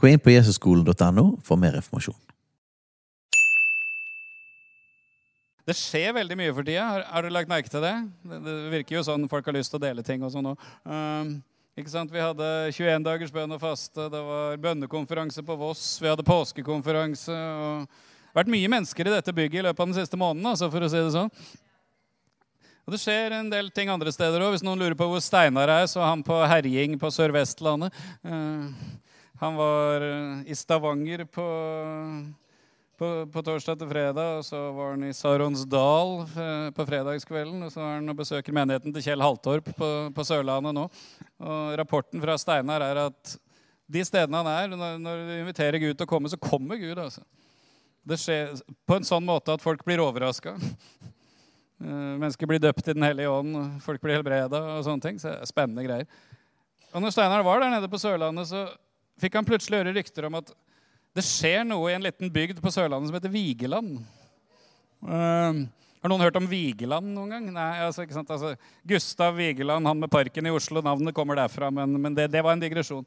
Gå inn på jesusskolen.no for mer informasjon. Det skjer veldig mye for tida. Har, har du lagt merke til det? det? Virker jo sånn folk har lyst til å dele ting og sånn òg. Um, ikke sant? Vi hadde 21 dagers bønn og faste, det var bønnekonferanse på Voss, vi hadde påskekonferanse. og Det har vært mye mennesker i dette bygget i løpet av den siste måneden. altså for å si det sånn. Og Det skjer en del ting andre steder òg. Hvis noen lurer på hvor Steinar er, så er han på herjing på Sør-Vestlandet. Uh, han var uh, i Stavanger på på, på, torsdag til fredag, og så var han i Saronsdal eh, på fredagskvelden. Og så er han og besøker menigheten til Kjell Haltorp på, på, Sørlandet nå. Og Rapporten fra Steinar er at de stedene han er, når, når du inviterer Gud til å komme, så kommer Gud. altså. Det skjer på en sånn måte at folk blir overraska. Mennesker blir døpt i Den hellige ånd, folk blir helbreda og sånne ting. Så det er spennende greier. Og når Steinar var der nede på Sørlandet, så fikk han plutselig høre rykter om at det skjer noe i en liten bygd på Sørlandet som heter Vigeland. Uh, har noen hørt om Vigeland noen gang? Nei, altså, ikke sant? Altså, Gustav Vigeland, han med parken i Oslo. Navnet kommer derfra, men, men det, det, var en digresjon.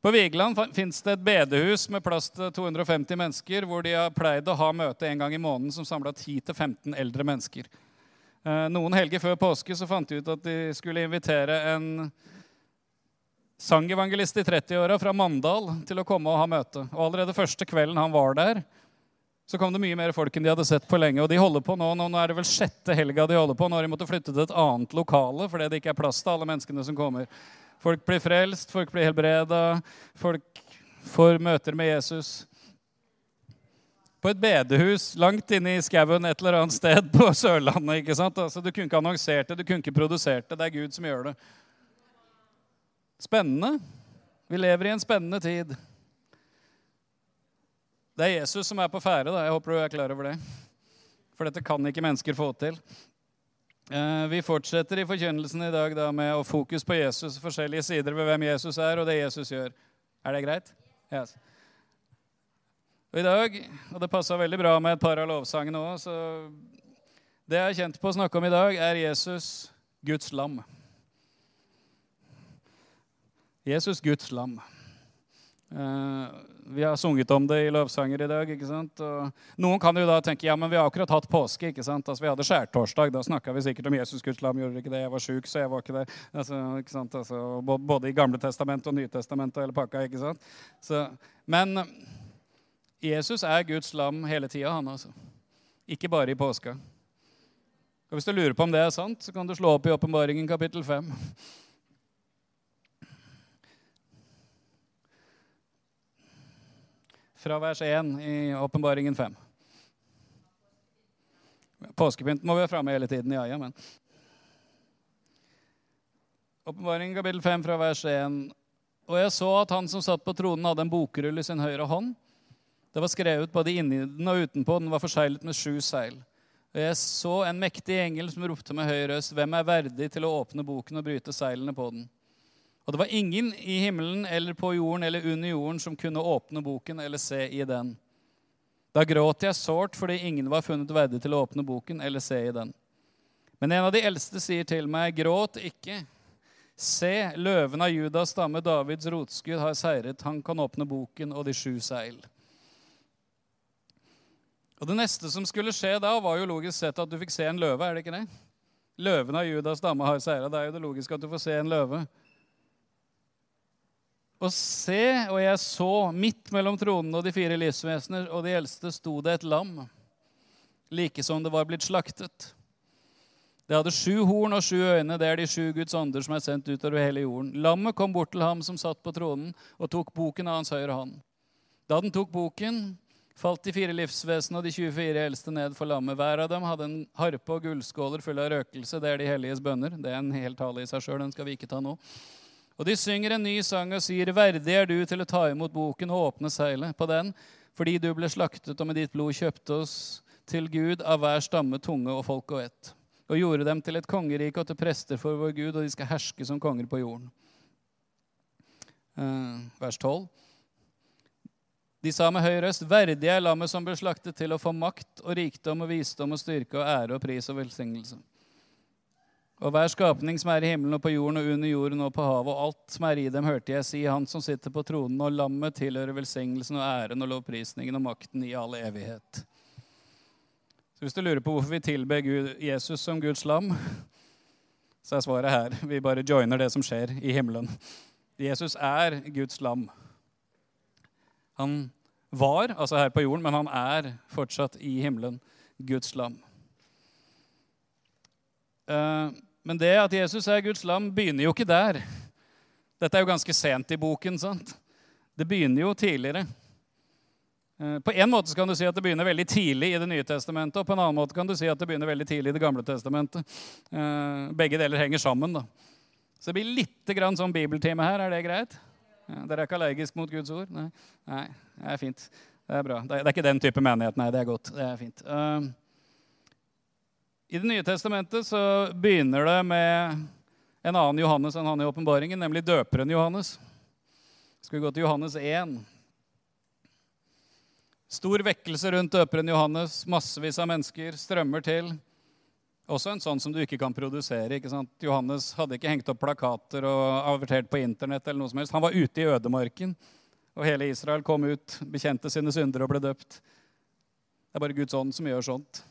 På Vigeland fins det et bedehus med plass til 250 mennesker, hvor de har pleid å ha møte en gang i måneden som samla 10-15 eldre mennesker. Uh, noen helger før påske så fant de ut at de skulle invitere en sangevangelist i 30-åra fra Mandal til å komme og ha møte. Og Allerede første kvelden han var der, så kom det mye mer folk enn de hadde sett på lenge. Og de holder på nå, nå er det vel sjette helga de holder på. Nå har de måttet flytte til et annet lokale fordi det ikke er plass til alle menneskene som kommer. Folk blir frelst, folk blir helbreda, folk får møter med Jesus. På et bedehus langt inne i skauen et eller annet sted på Sørlandet. ikke sant? Altså, du kunne ikke annonsert det, du kunne ikke produsert det. Det er Gud som gjør det. Spennende. Vi lever i en spennende tid. Det er Jesus som er på ferde. Jeg håper du er klar over det. For dette kan ikke mennesker få til. Eh, vi fortsetter i forkynnelsen i dag da, med å fokus på Jesus, forskjellige sider ved hvem Jesus er, og det Jesus gjør. Er det greit? Yes. Og I dag, og det passa veldig bra med et par av lovsangene òg, så det jeg har kjent på å snakke om i dag, er Jesus, Guds lam. Jesus, Guds lam. Uh, vi har sunget om det i lovsanger i dag. ikke sant? Og noen kan jo da tenke ja, men vi har akkurat hatt påske. ikke sant? Altså, Vi hadde skjærtorsdag. Da snakka vi sikkert om Jesus, Guds lam. gjorde ikke det? Jeg var sjuk, så jeg var ikke det. Altså, ikke sant? Altså, både i Gamle testament og Nytestamentet og hele pakka. ikke sant? Så, men Jesus er Guds lam hele tida, han altså. Ikke bare i påska. Og Hvis du lurer på om det er sant, så kan du slå opp i Åpenbaringen kapittel 5. fra vers 1 i Åpenbaringen 5. Påskepynten må vi ha framme hele tiden. ja, ja, men... Åpenbaringen kapittel 5 fra vers 1. Og jeg så at han som satt på tronen, hadde en bokrull i sin høyre hånd. Det var skrevet både inni den og utenpå. Den var forseglet med sju seil. Og jeg så en mektig engel som ropte med høy røst, hvem er verdig til å åpne boken og bryte seilene på den? Og det var ingen i himmelen eller på jorden eller under jorden som kunne åpne boken eller se i den. Da gråt jeg sårt fordi ingen var funnet verdig til å åpne boken eller se i den. Men en av de eldste sier til meg, gråt ikke. Se, løven av Judas stamme, Davids rotskudd, har seiret. Han kan åpne boken og de sju seil. Og Det neste som skulle skje da, var jo logisk sett at du fikk se en løve. er det ikke det? Løven av Judas stamme har seira. Det er jo det logiske at du får se en løve. Og se, og jeg så midt mellom tronen og de fire livsvesener og de eldste sto det et lam, like som det var blitt slaktet. Det hadde sju horn og sju øyne. Det er de sju Guds ånder som er sendt utover hele jorden. Lammet kom bort til ham som satt på tronen, og tok boken av hans høyre hånd. Da den tok boken, falt de fire livsvesenene og de 24 eldste ned for lammet. Hver av dem hadde en harpe og gullskåler fulle av røkelse. Det er de helliges bønner. Det er en hel tale i seg sjøl. Den skal vi ikke ta nå. Og de synger en ny sang og sier, 'Verdig er du til å ta imot boken og åpne seilet på den', fordi du ble slaktet og med ditt blod kjøpte oss til Gud av hver stamme, tunge og folk og ett, og gjorde dem til et kongerike og til prester for vår Gud, og de skal herske som konger på jorden. Eh, vers 12. De sa med høy røst, 'Verdig er lammet som ble slaktet til å få makt og rikdom og visdom og styrke og ære og pris og velsignelse.' Og hver skapning som er i himmelen og på jorden og under jorden og på havet, og alt som er i dem, hørte jeg si, Han som sitter på tronen, og lammet tilhører velsignelsen og æren og lovprisningen og makten i all evighet. Så hvis du lurer på hvorfor vi tilber Gud, Jesus som Guds lam, så er svaret her. Vi bare joiner det som skjer i himmelen. Jesus er Guds lam. Han var altså her på jorden, men han er fortsatt i himmelen Guds lam. Uh, men det at Jesus er Guds lam, begynner jo ikke der. Dette er jo ganske sent i boken. sant? Det begynner jo tidligere. Eh, på en måte kan du si at det begynner veldig tidlig i Det nye testamentet, og på en annen måte kan du si at det begynner veldig tidlig i Det gamle testamentet. Eh, begge deler henger sammen. da. Så det blir litt grann sånn bibeltime her. Er det greit? Dere er ikke allergisk mot Guds ord? Nei, nei det er fint. Det er bra. Det er ikke den type menighet. Nei, det er godt. Det er fint. Uh, i Det nye testamentet så begynner det med en annen Johannes enn han i åpenbaringen, nemlig døperen Johannes. Skal vi gå til Johannes 1. Stor vekkelse rundt døperen Johannes. Massevis av mennesker strømmer til. Også en sånn som du ikke kan produsere. ikke sant? Johannes hadde ikke hengt opp plakater og avertert på internett. eller noe som helst. Han var ute i ødemarken, og hele Israel kom ut, bekjente sine synder og ble døpt. Det er bare Guds ånd som gjør sånt.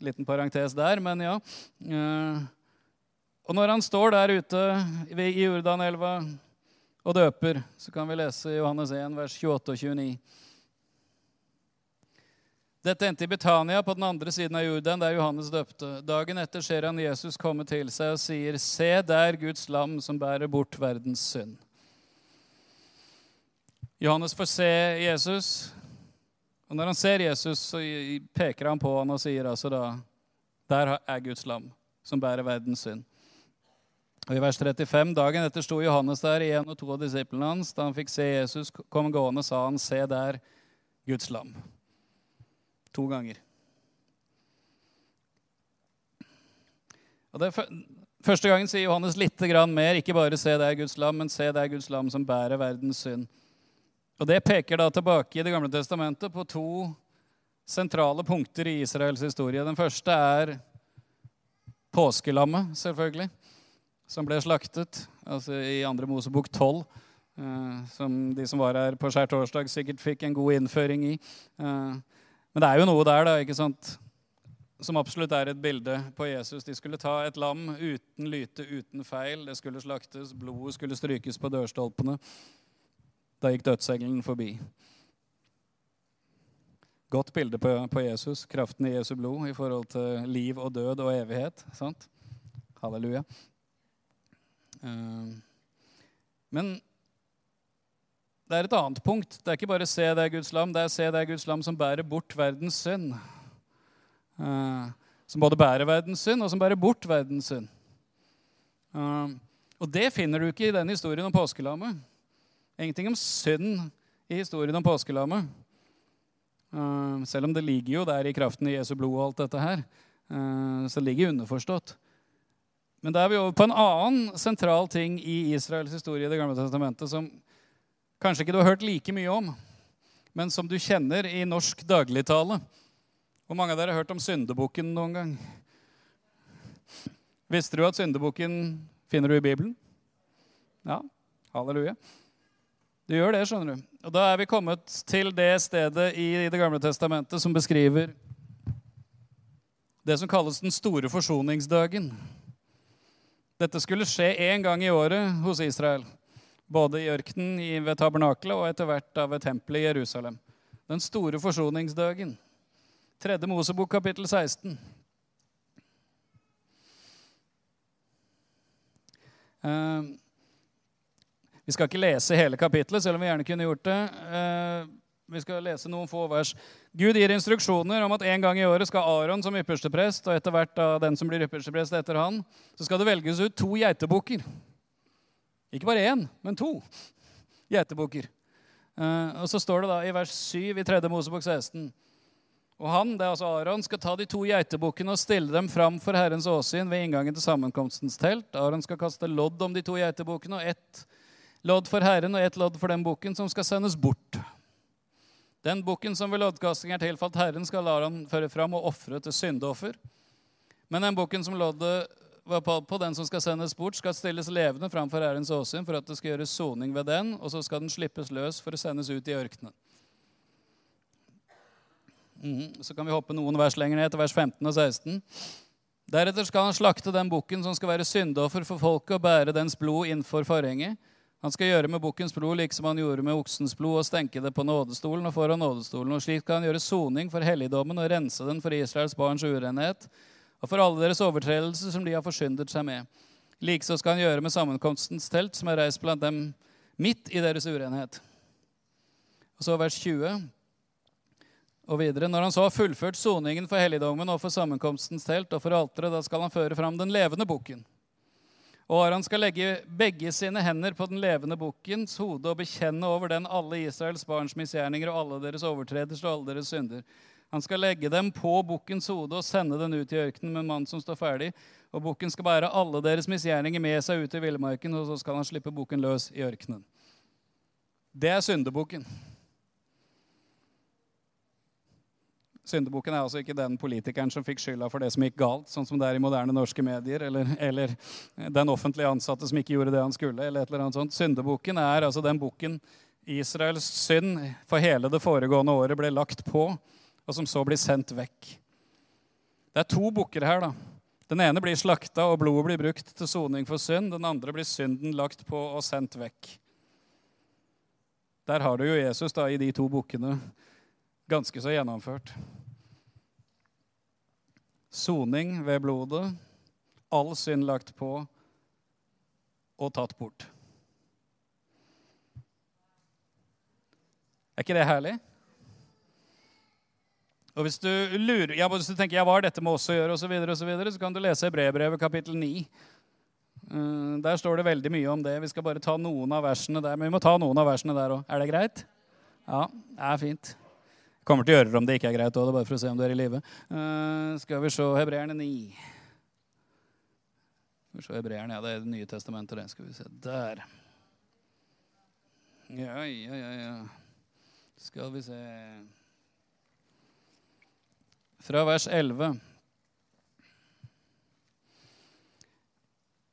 Liten parentes der, men ja. Eh, og når han står der ute i Jordanelva og døper, så kan vi lese Johannes 1, vers 28 og 29. Dette endte i Betania, på den andre siden av Jordan, der Johannes døpte. Dagen etter ser han Jesus komme til seg og sier, Se der Guds lam som bærer bort verdens synd. Johannes får se Jesus, og når han ser Jesus, så peker han på han og sier altså da Der er Guds lam, som bærer verdens synd. Og I vers 35, dagen etter sto Johannes der, en og to av disiplene hans. Da han fikk se Jesus komme gående, sa han, Se der, Guds lam. To ganger. Og det Første gangen sier Johannes litt mer. Ikke bare 'se det er Guds lam', men 'se det er Guds lam som bærer verdens synd'. Og Det peker da tilbake i Det gamle testamentet på to sentrale punkter i Israels historie. Den første er påskelammet, selvfølgelig, som ble slaktet altså i andre Mosebok 12. Eh, som de som var her på skjærtorsdag, sikkert fikk en god innføring i. Eh, men det er jo noe der da, ikke sant, som absolutt er et bilde på Jesus. De skulle ta et lam uten lyte, uten feil. Det skulle slaktes, blodet skulle strykes på dørstolpene. Da gikk dødsengelen forbi. Godt bilde på, på, Jesus, kraften i Jesu blod i forhold til liv og død og evighet. sant? Halleluja. Uh, men det er et annet punkt. Det er ikke bare 'se er Guds lam', det er 'se er Guds lam som bærer bort verdens synd'. Uh, som både bærer verdens synd, og som bærer bort verdens synd. Uh, og det finner du ikke i den historien om påskelammet. Ingenting om synd i historien om påskelammet. Uh, selv om det ligger jo der i kraften i Jesu blod og alt dette her. Uh, så det ligger underforstått. Men da er vi over på en annen sentral ting i Israels historie i Det gamle testamentet som kanskje ikke du har hørt like mye om, men som du kjenner i norsk dagligtale. Hvor mange av dere har hørt om syndebukken noen gang? Visste du at syndebukken finner du i Bibelen? Ja, halleluja. Du gjør det, skjønner du. Og da er vi kommet til det stedet i Det gamle testamentet som beskriver det som kalles den store forsoningsdagen. Dette skulle skje én gang i året hos Israel. Både i ørkenen ved tabernakelet og etter hvert av ved tempelet i Jerusalem. Den store forsoningsdagen. Tredje Mosebok, kapittel 16. Uh, vi skal ikke lese hele kapittelet, selv om vi gjerne kunne gjort det. Eh, vi skal lese noen få vers. Gud gir instruksjoner om at en gang i året skal Aron som yppersteprest, og etter hvert da den som blir yppersteprest etter han, så skal det velges ut to geitebukker. Ikke bare én, men to geitebukker. Eh, og så står det da i vers 7 i 3. Mosebok 16 og han, det er altså Aron, skal ta de to geitebukkene og stille dem fram for Herrens åsyn ved inngangen til sammenkomstens telt. Aron skal kaste lodd om de to geitebukkene, og ett lodd for Herren og ett lodd for den bukken som skal sendes bort. Den bukken som ved loddkasting er tilfalt Herren, skal Aron føre fram og ofre til syndeoffer. Men den bukken som loddet var på, på, den som skal sendes bort, skal stilles levende framfor Herrens åsyn for at det skal gjøres soning ved den, og så skal den slippes løs for å sendes ut i ørkenen. Mm, så kan vi hoppe noen vers lenger ned, til vers 15 og 16. Deretter skal han slakte den bukken som skal være syndoffer for folket, og bære dens blod innenfor forhenget. Han skal gjøre med bukkens blod liksom han gjorde med oksens blod, og stenke det på nådestolen og foran nådestolen. Og slik skal han gjøre soning for helligdommen og rense den for Israels barns urenhet og for alle deres overtredelser som de har forsyndet seg med. Likeså skal han gjøre med sammenkomstens telt, som er reist blant dem midt i deres urenhet. Og så vers 20 og videre. Når han så har fullført soningen for helligdommen og for sammenkomstens telt og for alteret, da skal han føre fram den levende bukken. Og Aron skal legge begge sine hender på den levende bukkens hode og bekjenne over den alle Israels barns misgjerninger og alle deres overtredelser og alle deres synder. Han skal legge dem på bukkens hode og sende den ut i ørkenen med en mann som står ferdig. Og bukken skal bære alle deres misgjerninger med seg ut i villmarken, og så skal han slippe bukken løs i ørkenen. Det er syndebukken. Syndebukken er altså ikke den politikeren som fikk skylda for det som gikk galt, sånn som det er i moderne norske medier, eller, eller den offentlige ansatte som ikke gjorde det han skulle. eller et eller annet sånt. Syndebukken er altså den bukken Israels synd for hele det foregående året ble lagt på, og som så blir sendt vekk. Det er to bukker her. da. Den ene blir slakta, og blodet blir brukt til soning for synd. Den andre blir synden lagt på og sendt vekk. Der har du jo Jesus da, i de to bukkene ganske så gjennomført. Soning ved blodet, all synd lagt på og tatt bort. Er ikke det herlig? Og Hvis du lurer, ja, hvis du tenker ja, hva har dette med oss å gjøre, og så, videre, og så, videre, så kan du lese Brevbrevet kapittel 9. Uh, der står det veldig mye om det. Vi skal bare ta noen av versene der. Men vi må ta noen av versene der òg. Er det greit? Ja, det er fint kommer til å gjøre det om det ikke er greit òg, bare for å se om du er i live. Uh, skal vi se Hebreerne 9. Skal vi se Hebreerne, ja, det er Det nye testamentet. Det. Skal vi se Der. Ja, ja, ja, ja. Skal vi se Fra vers 11.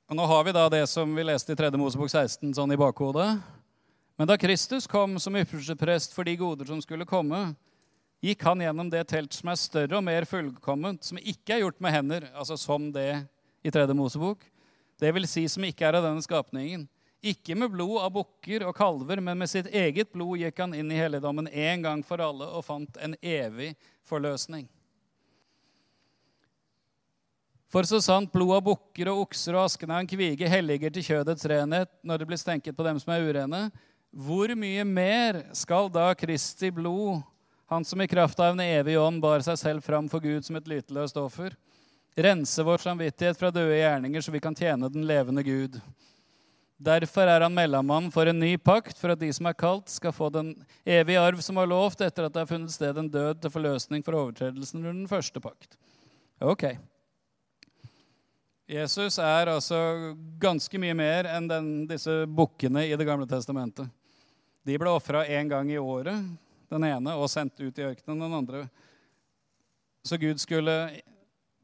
Og Nå har vi da det som vi leste i 3. Mosebok 16 sånn i bakhodet. Men da Kristus kom som ypperste prest for de goder som skulle komme, gikk han gjennom det telt som er større og mer fullkomment, som ikke er gjort med hender, altså som det i Tredje Mosebok. Det vil si som ikke er av denne skapningen. Ikke med blod av bukker og kalver, men med sitt eget blod gikk han inn i helligdommen en gang for alle og fant en evig forløsning. For så sant blod av bukker og okser og asken av en kvige helliger til kjødets renhet når det blir stenket på dem som er urene, hvor mye mer skal da Kristi blod han som i kraft av en evig ånd bar seg selv fram for Gud som et lyteløst offer. Rense vår samvittighet fra døde gjerninger, så vi kan tjene den levende Gud. Derfor er han mellommann for en ny pakt, for at de som er kalt, skal få den evige arv som var lovt etter at det har funnet sted en død til forløsning for overtredelsen under den første pakt. Ok. Jesus er altså ganske mye mer enn den, disse bukkene i Det gamle testamentet. De ble ofra én gang i året den ene, og sendt ut i ørkenen den andre. Så Gud skulle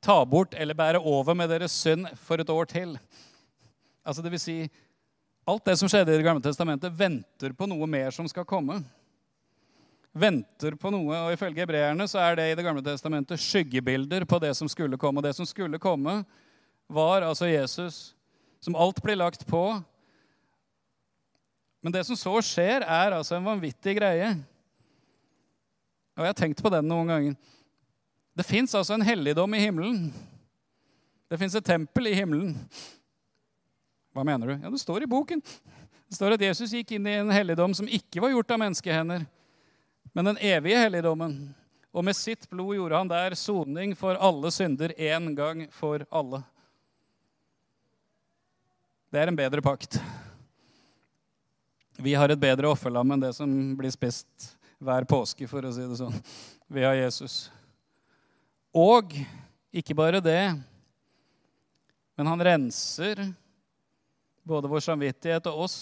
ta bort eller bære over med deres synd for et år til. Altså det vil si, alt det som skjedde i Det gamle testamentet, venter på noe mer som skal komme. Venter på noe, og Ifølge hebreerne så er det i Det gamle testamentet skyggebilder på det som skulle komme. Og det som skulle komme, var altså Jesus, som alt blir lagt på. Men det som så skjer, er altså en vanvittig greie. Og jeg har tenkt på den noen ganger. Det fins altså en helligdom i himmelen. Det fins et tempel i himmelen. Hva mener du? Ja, Det står i boken. Det står at Jesus gikk inn i en helligdom som ikke var gjort av menneskehender, men den evige helligdommen. Og med sitt blod gjorde han der soning for alle synder én gang for alle. Det er en bedre pakt. Vi har et bedre offerlam enn det som blir spist hver påske, for å si det sånn. Vi har Jesus. Og ikke bare det, men han renser både vår samvittighet og oss,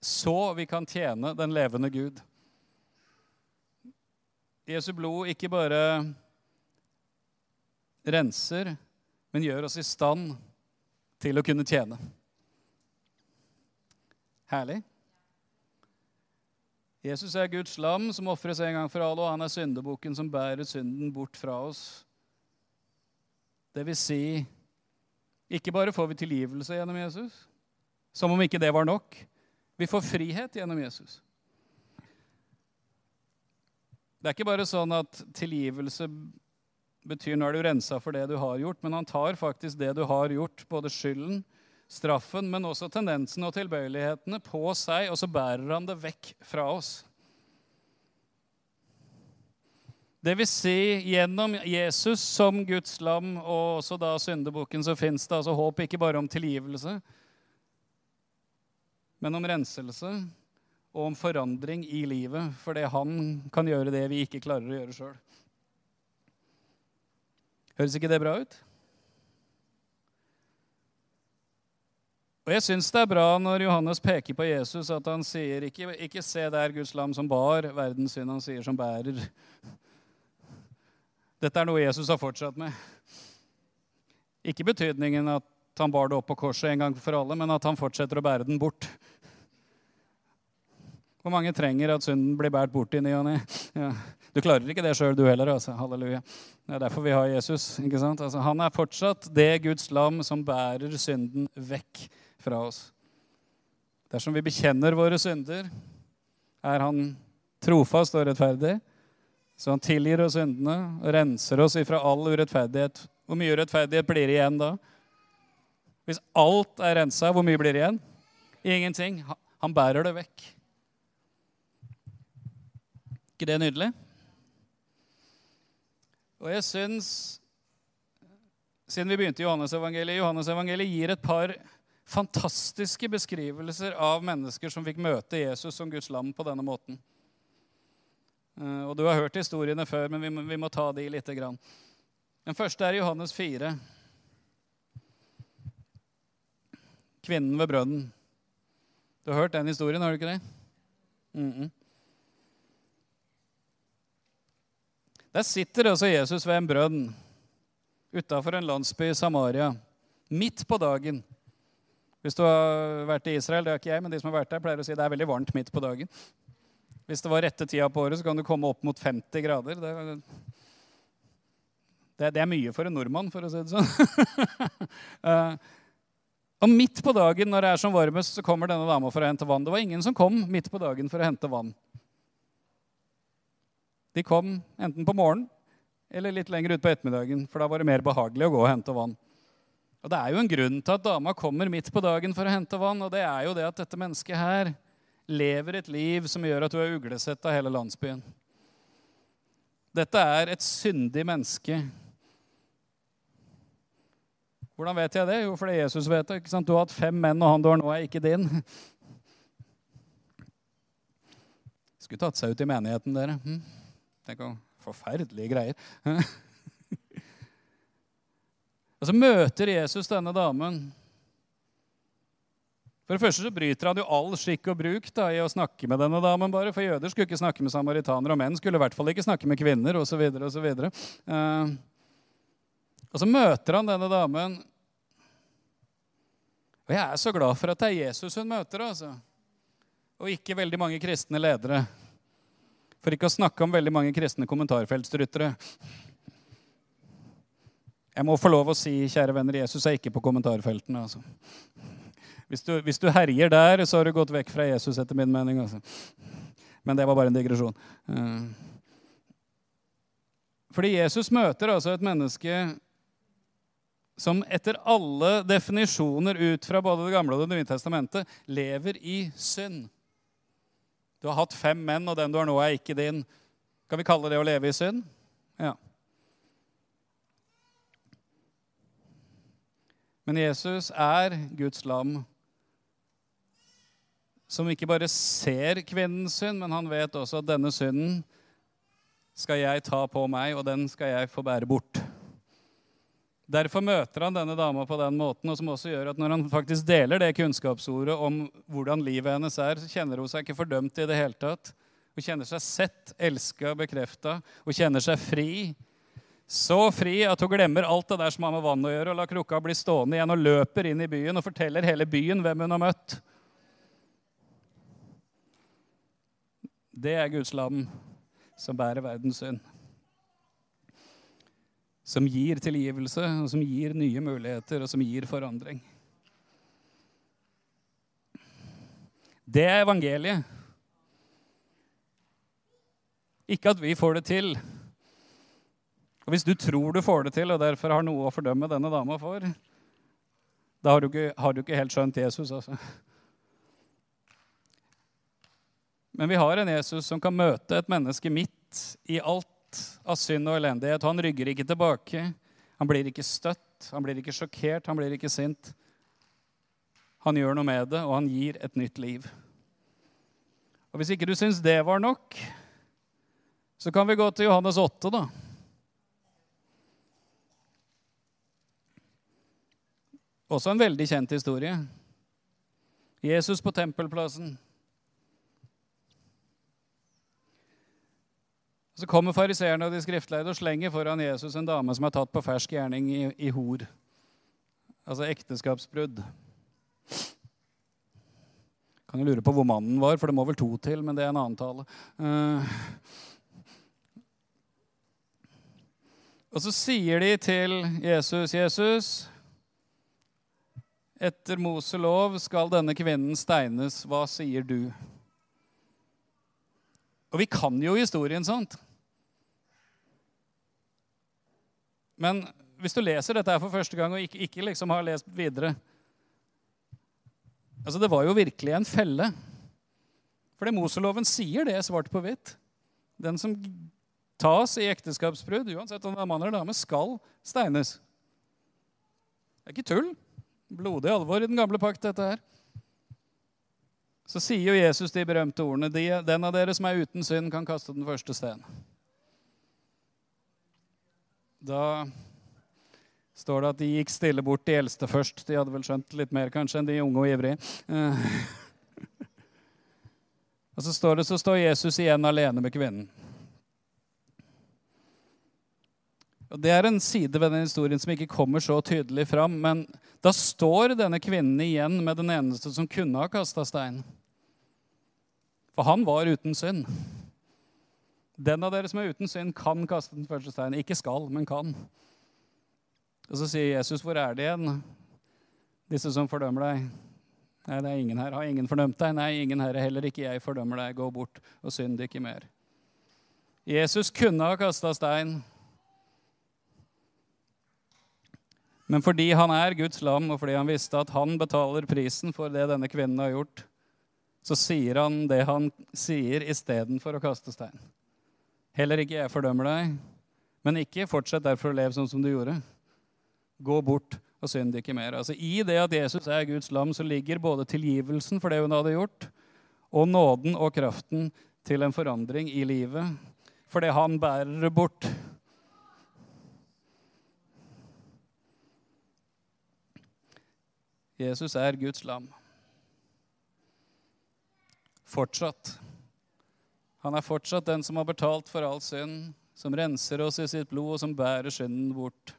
så vi kan tjene den levende Gud. Jesu blod ikke bare renser, men gjør oss i stand til å kunne tjene. Herlig. Jesus er Guds lam som ofres en gang for alle, og han er syndebukken som bærer synden bort fra oss. Det vil si, ikke bare får vi tilgivelse gjennom Jesus, som om ikke det var nok. Vi får frihet gjennom Jesus. Det er ikke bare sånn at tilgivelse betyr nå er du rensa for det du har gjort, men han tar faktisk det du har gjort, både skylden, straffen, men også tendensen og tilbøyelighetene på seg, og så bærer han det vekk fra oss. Det vil si, gjennom Jesus som Guds lam og også da syndebukken, så fins det altså håp ikke bare om tilgivelse, men om renselse og om forandring i livet. Fordi han kan gjøre det vi ikke klarer å gjøre sjøl. Høres ikke det bra ut? Og Jeg syns det er bra når Johannes peker på Jesus, at han sier ikke, ikke se der Guds lam som bar verdens synd, han sier som bærer. Dette er noe Jesus har fortsatt med. Ikke betydningen at han bar det opp på korset en gang for alle, men at han fortsetter å bære den bort. Hvor mange trenger at synden blir båret bort i ny og ne? Ja. Du klarer ikke det sjøl, du heller. altså. Halleluja. Det er derfor vi har Jesus. ikke sant? Altså, han er fortsatt det Guds lam som bærer synden vekk fra oss. Dersom vi bekjenner våre synder, er han trofast og rettferdig. Så han tilgir oss syndene og renser oss ifra all urettferdighet. Hvor mye urettferdighet blir det igjen da? Hvis alt er rensa, hvor mye blir det igjen? Ingenting. Han bærer det vekk ikke det nydelig? Og jeg syns, siden vi begynte i Johannes-evangeliet Johannes-evangeliet gir et par fantastiske beskrivelser av mennesker som fikk møte Jesus som Guds lam på denne måten. Eh, og Du har hørt historiene før, men vi må, vi må ta de lite grann. Den første er Johannes 4. Kvinnen ved brønnen. Du har hørt den historien, har du ikke det? Mm -mm. Der sitter altså Jesus ved en brønn utafor en landsby i Samaria, midt på dagen. Hvis du har vært i Israel, det har ikke jeg, men de som har vært der, pleier å si det er veldig varmt midt på dagen. Hvis det var rette tida på året, så kan du komme opp mot 50 grader. Det, det, det er mye for en nordmann, for å si det sånn. uh, og midt på dagen når det er som varmest, så kommer denne dama for å hente vann. Det var ingen som kom midt på dagen for å hente vann. De kom enten på morgenen eller litt lenger utpå ettermiddagen, for da var det mer behagelig å gå og hente vann. Og Det er jo en grunn til at dama kommer midt på dagen for å hente vann, og det er jo det at dette mennesket her lever et liv som gjør at du er uglesett av hele landsbyen. Dette er et syndig menneske. Hvordan vet jeg det? Jo, fordi Jesus vet det. ikke sant? Du har hatt fem menn, og han du har nå, er ikke din. Skulle tatt seg ut i menigheten, dere. Hm? Tenk om Forferdelige greier. Og så møter Jesus denne damen. For det første så bryter han jo all skikk og bruk da, i å snakke med denne damen. bare, For jøder skulle ikke snakke med samaritanere, og menn skulle i hvert fall ikke snakke med kvinner. Og så, videre, og, så. Uh, og så møter han denne damen. Og jeg er så glad for at det er Jesus hun møter, altså. og ikke veldig mange kristne ledere. For ikke å snakke om veldig mange kristne kommentarfeltstrutere. Jeg må få lov å si, kjære venner, Jesus er ikke på kommentarfeltene. Altså. Hvis, du, hvis, du, herjer der, så har du gått vekk fra Jesus, etter min mening. Altså. Men det var bare en digresjon. Eh, fordi Jesus møter altså et menneske som etter alle definisjoner ut fra både Det gamle og Det nye testamentet lever i synd. Du har hatt fem menn, og den du har nå, er ikke din. Kan vi kalle det å leve i synd? Ja. Men Jesus er Guds lam som ikke bare ser kvinnens synd, men han vet også at denne synden skal jeg ta på meg, og den skal jeg få bære bort. Derfor møter han denne dama på den måten, og som også gjør at når han faktisk deler det kunnskapsordet om hvordan livet hennes er, så kjenner hun seg ikke fordømt i det hele tatt. Hun kjenner seg sett, elska, bekrefta. Hun kjenner seg fri. Så fri at hun glemmer alt det der som har med vann å gjøre, og lar krukka bli stående igjen og løper inn i byen og forteller hele byen hvem hun har møtt. Det er Guds lam som bærer verdens synd. Som gir tilgivelse, og som gir nye muligheter, og som gir forandring. Det er evangeliet. Ikke at vi får det til. Og Hvis du tror du får det til, og derfor har noe å fordømme denne dama for, da har du ikke, har du ikke helt skjønt Jesus. altså. Men vi har en Jesus som kan møte et menneske midt i alt av synd og elendighet. Han rygger ikke tilbake. Han blir ikke støtt, han blir ikke sjokkert, han blir ikke sint. Han gjør noe med det, og han gir et nytt liv. Og Hvis ikke du syns det var nok, så kan vi gå til Johannes 8, da. Også en veldig kjent historie. Jesus på tempelplassen. Så kommer fariseerne og de skriftleide og slenger foran Jesus en dame som er tatt på fersk gjerning i, i hor. Altså ekteskapsbrudd. Kan jo lure på hvor mannen var, for det må vel to til, men det er en annen tale. Uh, og så sier de til Jesus, 'Jesus, etter Moselov skal denne kvinnen steines. Hva sier du?' Og vi kan jo historien, sant? Men hvis du leser dette her for første gang og ikke, ikke liksom har lest videre altså Det var jo virkelig en felle. Fordi Moseloven sier det svart på hvitt. Den som tas i ekteskapsbrudd, uansett om det er mann eller dame, skal steines. Det er ikke tull. Blodig alvor i den gamle pakt, dette her. Så sier jo Jesus de berømte ordene de, Den av dere som er uten synd, kan kaste den første steinen. Da står det at de gikk stille bort de eldste først. De hadde vel skjønt litt mer kanskje enn de unge og ivrige. Eh. og så står det så står Jesus igjen alene med kvinnen. Og Det er en side ved den historien som ikke kommer så tydelig fram. Men da står denne kvinnen igjen med den eneste som kunne ha kasta stein. For han var uten synd. Den av dere som er uten synd, kan kaste den første steinen. Ikke skal, men kan. Og så sier Jesus, hvor er de igjen, disse som fordømmer deg? Nei, det er ingen her. Har ingen fordømt deg? Nei, ingen her. Heller ikke jeg fordømmer deg. Gå bort og synd ikke mer. Jesus kunne ha kasta stein. Men fordi han er Guds lam, og fordi han visste at han betaler prisen for det denne kvinnen har gjort, så sier han det han sier, istedenfor å kaste stein. Heller ikke jeg fordømmer deg, men ikke fortsett derfor å leve sånn som du gjorde. Gå bort og synd ikke mer. Altså I det at Jesus er Guds lam, så ligger både tilgivelsen for det hun hadde gjort, og nåden og kraften til en forandring i livet. Fordi han bærer det bort. Jesus er Guds lam. Fortsatt. Han er fortsatt den som har betalt for all synd, som renser oss i sitt blod, og som bærer synden bort.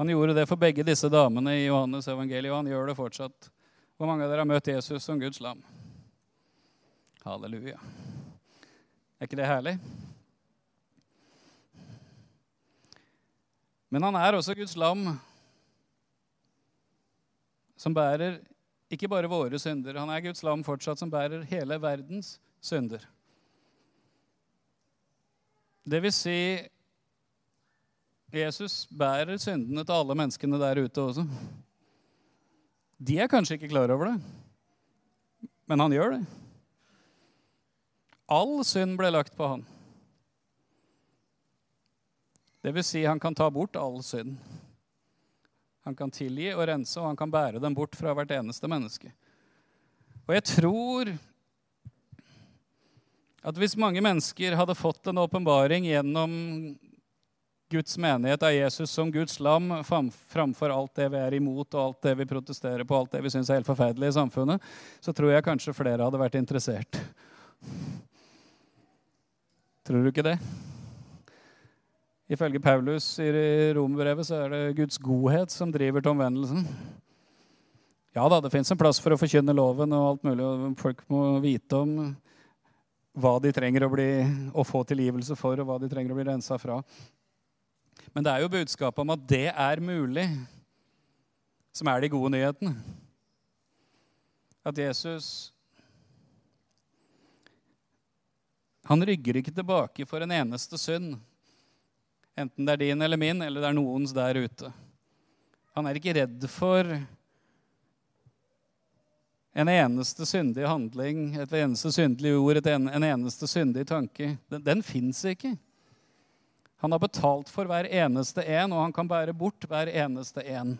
Han gjorde det for begge disse damene i Johannes evangeliet, og han gjør det fortsatt. Hvor mange av dere har møtt Jesus som Guds lam? Halleluja. Er ikke det herlig? Men han er også Guds lam, som bærer ikke bare våre synder. Han er Guds lam fortsatt, som bærer hele verdens synder. Det vil si Jesus bærer syndene til alle menneskene der ute også. De er kanskje ikke klar over det, men han gjør det. All synd ble lagt på han. Det vil si, han kan ta bort all synd. Han kan tilgi og rense, og han kan bære dem bort fra hvert eneste menneske. Og jeg tror at hvis mange mennesker hadde fått en åpenbaring gjennom Guds menighet av Jesus som Guds lam framfor alt det vi er imot, og alt det vi protesterer på, alt det vi syns er helt forferdelig i samfunnet, så tror jeg kanskje flere hadde vært interessert. Tror du ikke det? Ifølge Paulus i Romerbrevet så er det Guds godhet som driver til omvendelsen. Ja da, det fins en plass for å forkynne loven og alt mulig, og folk må vite om hva de trenger å, bli, å få tilgivelse for, og hva de trenger å bli rensa fra. Men det er jo budskapet om at det er mulig, som er de gode nyhetene. At Jesus Han rygger ikke tilbake for en eneste synd. Enten det er din eller min, eller det er noens der ute. Han er ikke redd for en eneste syndig handling, et eneste syndelig ord, en, en, eneste syndig tanke. Den, den fins ikke. Han har betalt for hver eneste en, og han kan bære bort hver eneste en.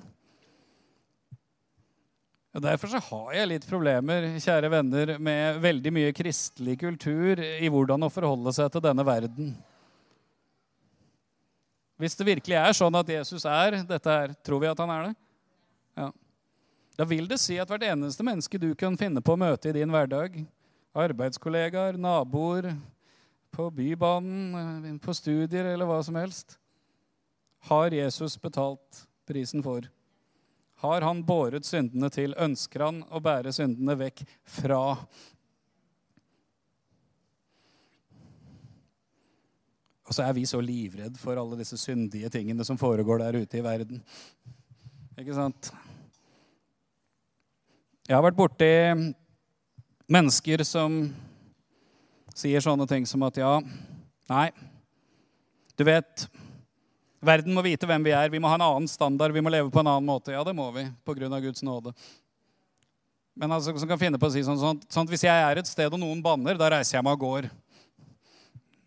Og Derfor så har jeg litt problemer kjære venner, med veldig mye kristelig kultur i hvordan å forholde seg til denne verden. Hvis det virkelig er sånn at Jesus er dette her, tror vi at han er det? Ja. Da vil det si at hvert eneste menneske du kan finne på å møte i din hverdag, arbeidskollegaer, naboer, på Bybanen, på studier eller hva som helst, har Jesus betalt prisen for. Har han båret syndene til? Ønsker han å bære syndene vekk fra? Og så er vi så livredd for alle disse syndige tingene som foregår der ute i verden. Ikke sant? Jeg har vært borti mennesker som sier sånne ting som at ja, nei, du vet Verden må vite hvem vi er. Vi må ha en annen standard. Vi må leve på en annen måte. Ja, det må vi pga. Guds nåde. Men altså, som kan finne på å si sånn, sånn, sånn hvis jeg er et sted og noen banner, da reiser jeg meg og går.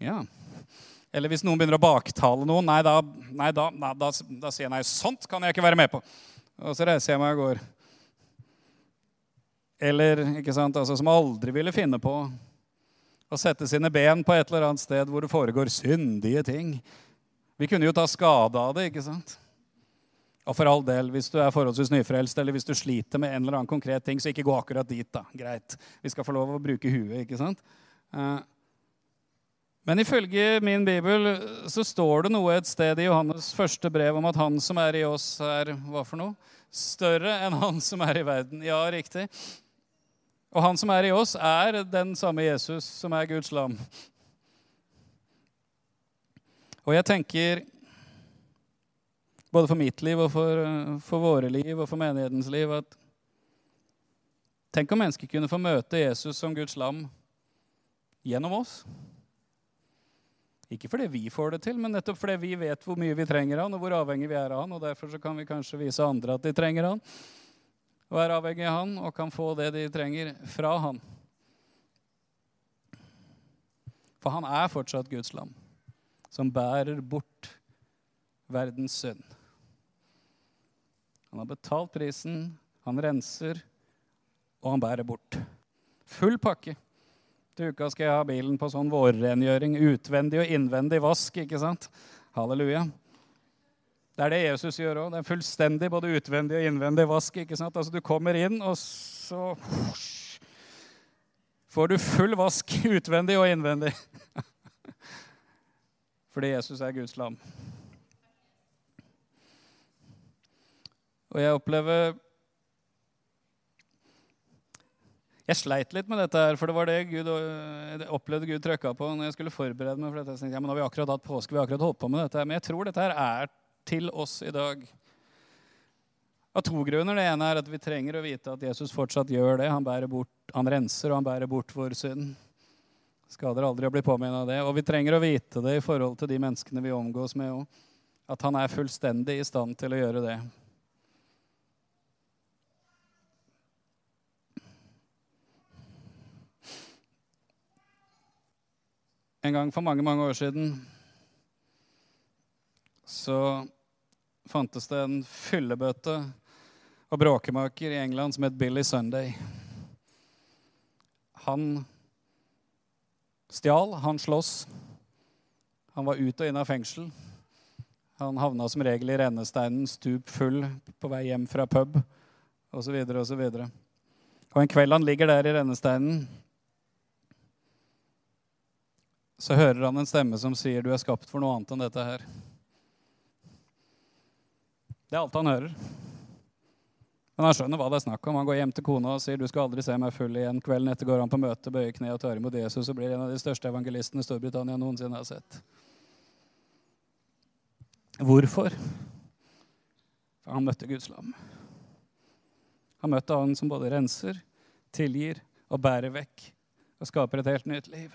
Ja. Eller hvis noen begynner å baktale noen, nei, da, nei, da, da, da, da sier jeg nei, sånt kan jeg ikke være med på. Og så reiser jeg meg og går. Eller ikke sant, altså, som aldri ville finne på å sette sine ben på et eller annet sted hvor det foregår syndige ting. Vi kunne jo ta skade av det, ikke sant? Og for all del, hvis du er forholdsvis nyfrelst, eller hvis du sliter med en eller annen konkret ting, så ikke gå akkurat dit, da. Greit. Vi skal få lov å bruke huet, ikke sant? Eh, men ifølge min bibel så står det noe et sted i Johannes første brev om at han som er i oss, er hva for noe? Større enn han som er i verden. Ja, riktig. Og han som er i oss, er den samme Jesus som er Guds lam. Og jeg tenker, både for mitt liv og for, for våre liv og for menighetens liv, at Tenk om mennesker kunne få møte Jesus som Guds lam gjennom oss. Ikke fordi vi får det til, men nettopp fordi vi vet hvor mye vi trenger han, og hvor avhengig vi er av han. og Derfor kan vi kanskje vise andre at de trenger han, og er avhengig av han, og kan få det de trenger fra han. For han er fortsatt Guds lam som bærer bort verdens synd. Han har betalt prisen, han renser, og han bærer bort. Full pakke. Til uka skal jeg ha bilen på sånn vårrengjøring. Utvendig og innvendig vask, ikke sant? Halleluja. Det er det Jesus gjør òg. Det er fullstendig både utvendig og innvendig vask. ikke sant? Altså Du kommer inn, og så får du full vask utvendig og innvendig. Fordi Jesus er Guds lam. Og jeg opplever Jeg sleit litt med dette, her, for det var det Gud, jeg opplevde Gud trykka på når jeg skulle forberede meg. for dette. Jeg tenkte, ja, men nå har vi akkurat hatt påske, vi har akkurat holdt på med dette. Men jeg tror dette her er til oss i dag. Av to grunner. Det ene er at vi trenger å vite at Jesus fortsatt gjør det. Han, bort, han renser, og han bærer bort vår synd. Skader aldri å bli påminnet av det. Og vi trenger å vite det i forhold til de menneskene vi omgås med òg. At han er fullstendig i stand til å gjøre det. En gang for mange, mange år siden så fantes det en fyllebøtte og bråkemaker i England som het Billy Sunday. Han stjal, han slåss. Han var ut og inn av fengsel. Han havna som regel i rennesteinen, stup full på vei hjem fra pub osv. osv. Og, og en kveld han ligger der i rennesteinen, så hører han en stemme som sier, 'Du er skapt for noe annet enn dette her'. Det er alt han hører. Men han skjønner hva det er snakk om. Han går hjem til kona og sier du skal aldri se meg full igjen. Kvelden etter går han på møte, bøyer kne og tar imot Jesus og blir en av de største evangelistene Storbritannia noensinne har sett. Hvorfor? For han møtte Guds lam. Han møtte han som både renser, tilgir og bærer vekk og skaper et helt nytt liv.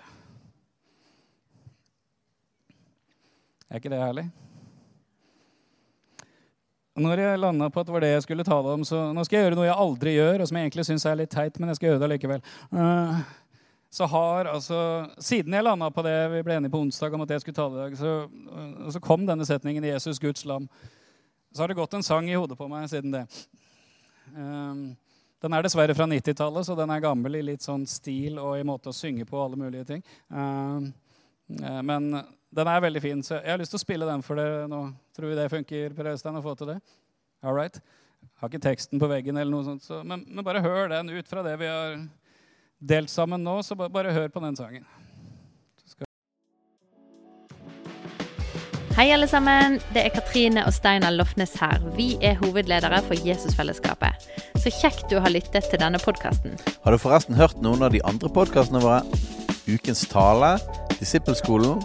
Er ikke det herlig? Når jeg landa på at det var det jeg skulle tale om, så nå skal jeg gjøre noe jeg aldri gjør, og som jeg egentlig syns er litt teit, men jeg skal gjøre det likevel. Uh, så har altså Siden jeg landa på det vi ble enige på onsdag om at jeg skulle tale i dag, så, så kom denne setningen 'Jesus, Guds lam'. Så har det gått en sang i hodet på meg siden det. Um, den er dessverre fra 90-tallet, så den er gammel i litt sånn stil og i måte å synge på alle mulige ting. Uh, men den er veldig fin, så jeg har lyst til å spille den for dere nå. Tror vi det funker, Per Øystein, å få til det? All right. Har ikke teksten på veggen, eller noe sånt, så, men, men, bare hør den ut fra det vi har delt sammen nå. Så bare, bare hør på den sangen. Hei, alle sammen. Det er Katrine og Steinar Lofnes her. Vi er hovedledere for Jesusfellesskapet. Så kjekt du har lyttet til denne podkasten. Har du forresten hørt noen av de andre podkastene våre? Ukens tale, Disippelskolen